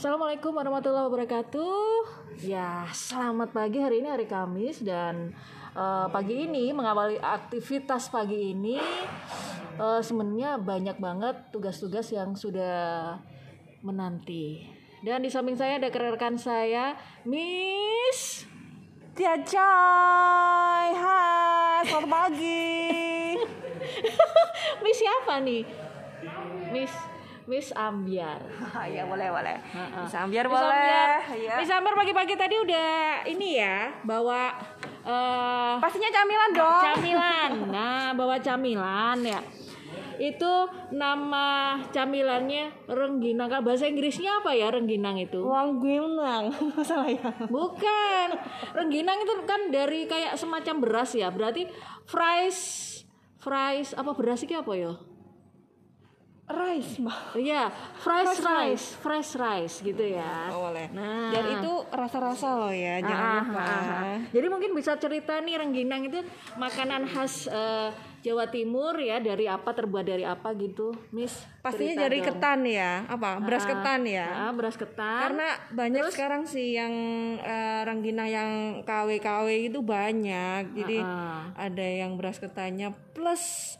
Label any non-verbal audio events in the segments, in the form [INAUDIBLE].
Assalamualaikum warahmatullahi wabarakatuh. Ya, selamat pagi. Hari ini hari Kamis dan eh, pagi ini mengawali aktivitas pagi ini eh, sebenarnya banyak banget tugas-tugas yang sudah menanti. Dan di samping saya ada rekan saya, Miss Tia Chai, hai, selamat pagi. [LAUGHS] Miss siapa nih? Miss Miss Ambiar. [LAUGHS] ya boleh boleh. Bisa ambiar Miss boleh. Ambiar. Ya. Miss Ambiar pagi-pagi tadi udah ini ya, bawa eh Pastinya camilan dong. camilan. [LAUGHS] Nah, bawa camilan ya. Itu nama camilannya rengginang. Kalau bahasa Inggrisnya apa ya rengginang itu? Menang, [LAUGHS] masalah ya. Bukan. Rengginang itu kan dari kayak semacam beras ya. Berarti fries fries apa beras iki apa ya? Rice mah. Iya, fresh rice, fresh rice gitu ya. Oh, boleh. Nah, Dan itu rasa-rasa loh ya, jangan Ah, lupa. ah, ah. Jadi mungkin bisa cerita nih rengginang itu makanan khas eh, Jawa Timur ya dari apa terbuat dari apa gitu, Miss? Pastinya dari dong. ketan ya, apa? Beras ketan ya. Ah, beras ketan. Karena banyak sekarang sih yang eh, ranggina yang KW-KW itu banyak. Jadi Ah, ada yang beras ketannya plus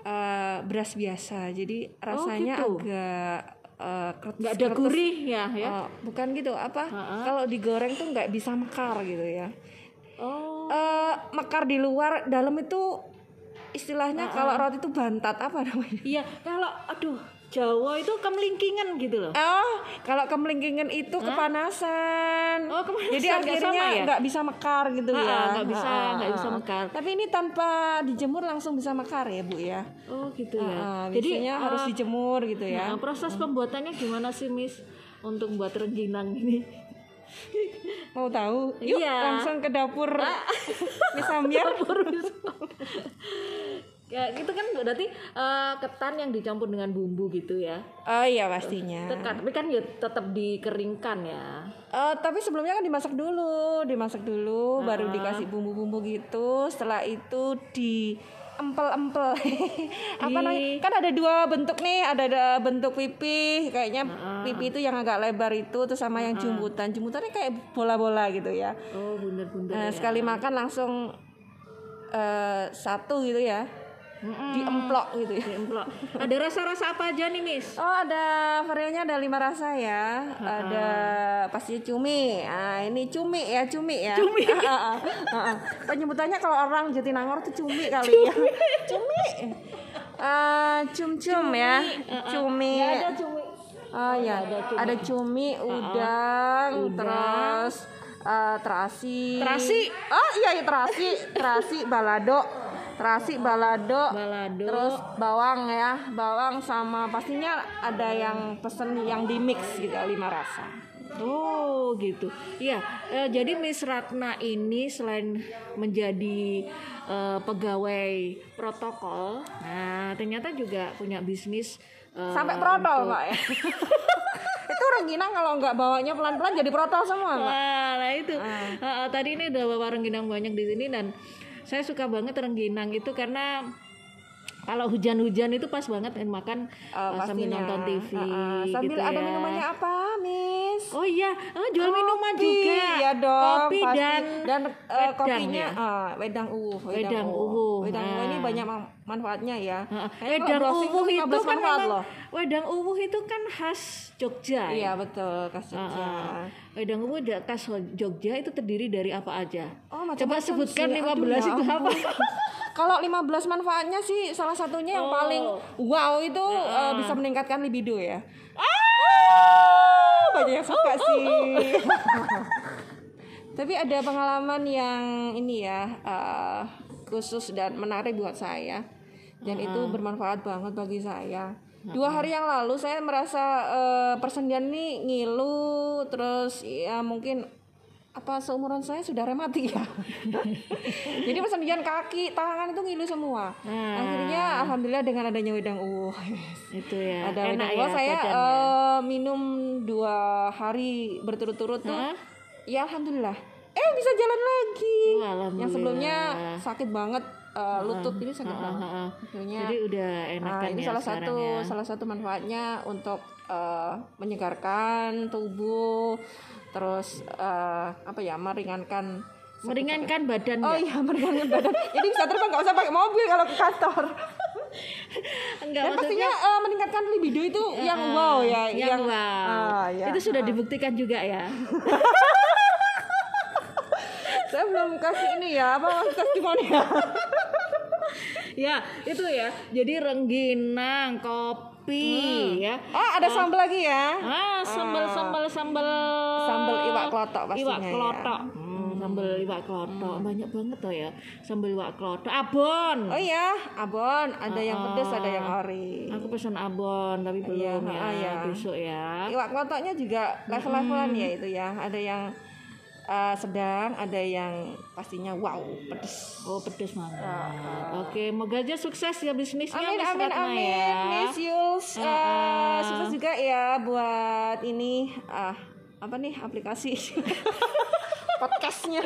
eh, beras biasa. Jadi rasanya gitu. agak eh, kretes- nggak ada gurih ya ya. Eh, bukan gitu apa? Kalau digoreng tuh nggak bisa mekar gitu ya. Oh, Eh, mekar di luar, dalam itu istilahnya kalau roti itu bantat apa namanya? iya kalau aduh Jawa itu kemelingkingan gitu loh. Oh, kalau kemelingkingan itu kepanasan. Oh, kepanasan, Jadi akhirnya ya? nggak bisa mekar gitu Ah, ya. ah, nggak bisa, Ah, nggak ah, bisa ah. mekar. Tapi ini tanpa dijemur langsung bisa mekar ya, Bu ya. Oh gitu ya. Ah, Jadi biasanya harus eh, dijemur gitu ya. Nah, proses pembuatannya gimana sih, Miss? Untuk buat rengginang ini? Mau tahu? Yuk Iya. langsung ke dapur. bisa biar. [LAUGHS] ya, itu kan berarti eh, ketan yang dicampur dengan bumbu gitu ya. Oh iya pastinya. Tekan, tapi kan ya tetap dikeringkan ya. Eh, tapi sebelumnya kan dimasak dulu, dimasak dulu, Ah. baru dikasih bumbu-bumbu gitu. Setelah itu [LAUGHS] di empel-empel. Apa namanya? Kan ada dua bentuk nih, ada, ada bentuk pipi, kayaknya Ah. pipi itu yang agak lebar itu, terus sama yang jumbutan. Jumbutannya kayak bola-bola gitu ya. Oh, bundar-bundar. Nah, sekali makan langsung eh, satu gitu ya, diemplok gitu ya. Diemplok. Ada rasa-rasa apa aja nih, Miss? Oh ada variannya ada lima rasa ya. Ada pastinya cumi. Ah ini cumi ya cumi ya. Cumi. [LAUGHS] Penyebutannya kalau orang Jatinangor tuh cumi kali ya. Cumi. [LAUGHS] Ah cum-cum ya. Cumi. Nggak ada cumi. Oh ya ada cumi, udang, terus eh, terasi. Terasi? Oh iya iya terasi, terasi balado. Terasi balado, Balado. terus bawang ya bawang sama pastinya ada yang pesen yang di mix gitu lima rasa Oh gitu. Iya, eh, jadi Miss Ratna ini selain menjadi eh, pegawai protokol, nah ternyata juga punya bisnis eh, sampai protol pak ya [LAUGHS] itu rengginang kalau nggak bawanya pelan-pelan jadi protol semua pak Wah, nah itu. Eh, eh, tadi ini udah bawa rengginang banyak di sini dan saya suka banget rengginang itu karena kalau hujan-hujan itu pas banget kan makan eh, sambil nonton TV Ah, ah. sambil gitu ada ya. minumannya apa miss Oh iya, ah, jual minuman Kopi, juga. ya dong Kopi pasti. dan dan eh, wedang kopinya ya? ah, wedang uwuh Wedang uwuh. wedang uwuh ini Nah. banyak ma- manfaatnya ya. Kayaknya Wedang uwuh tuh itu 15 kan memang loh wedang uwuh itu kan khas Jogja. ya? iya betul kasih Heeh. Wedang uwuh da- khas Jogja itu terdiri dari apa aja? Oh, macam-macam Coba sebutkan sih. 15 Aduh, ya itu apa? [LAUGHS] Kalau 15 manfaatnya sih salah satunya yang Oh. paling wow itu eh, bisa meningkatkan libido ya. Ah! Banyak yang suka Oh, sih. [LAUGHS] Tapi ada pengalaman yang ini ya eh, khusus dan menarik buat saya dan itu bermanfaat banget bagi saya. Dua hari yang lalu saya merasa eh, persendian ini ngilu terus ya mungkin apa seumuran saya sudah rematik ya. [LAUGHS] Jadi persendian kaki, tangan itu ngilu semua. Nah. Akhirnya alhamdulillah dengan adanya wedang uwuh. itu ya. Ada Enak wedang ya uwuh saya badannya. eh, minum dua hari berturut-turut tuh. Ya alhamdulillah. Eh bisa jalan lagi. Oh. Yang sebelumnya sakit banget eh, lutut ini sakit banget. Akhirnya Jadi udah enakan Nah, ini ya salah satu ya. salah satu manfaatnya untuk eh, menyegarkan tubuh, terus eh, apa ya meringankan. meringankan badan Oh iya meringankan badan. Jadi bisa terbang nggak usah pakai mobil kalau ke kantor. [LAUGHS] enggak Dan maksudnya pastinya eh, meningkatkan libido itu yang wow ya, yang, wow Ah, ya. itu sudah dibuktikan juga ya [LAUGHS] Saya belum kasih ini ya apa testimoni ya. [LAUGHS] ya itu ya jadi rengginang kopi ya Oh ada sambal lagi ya. ah sambal sambal sambal Sambal iwak kelotok pastinya iwak ya. Hmm. kelotok Hmm, sambal iwak kelotok banyak banget tuh ya sambal iwak kelotok abon Oh iya, abon. Ada yang pedas, ada yang ori. aku pesan abon tapi belum Iya, ya ah, iya. besok ya Iwak kelotoknya juga level-levelan ya itu ya. Ada yang eh, sedang, ada yang pastinya wow pedes. Oh pedes mantap. Oke, moga aja sukses ya bisnisnya Amin Miss amin Ratna amin. ya. Miss Yuls eh, Ah. sukses juga ya buat ini ah apa nih aplikasi [LAUGHS] podcastnya.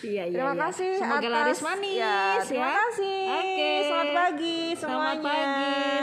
Iya iya. Terima iya. kasih Semoga atas- laris manis ya, ya. terima kasih. Oke. Selamat pagi Selamat semuanya. pagi.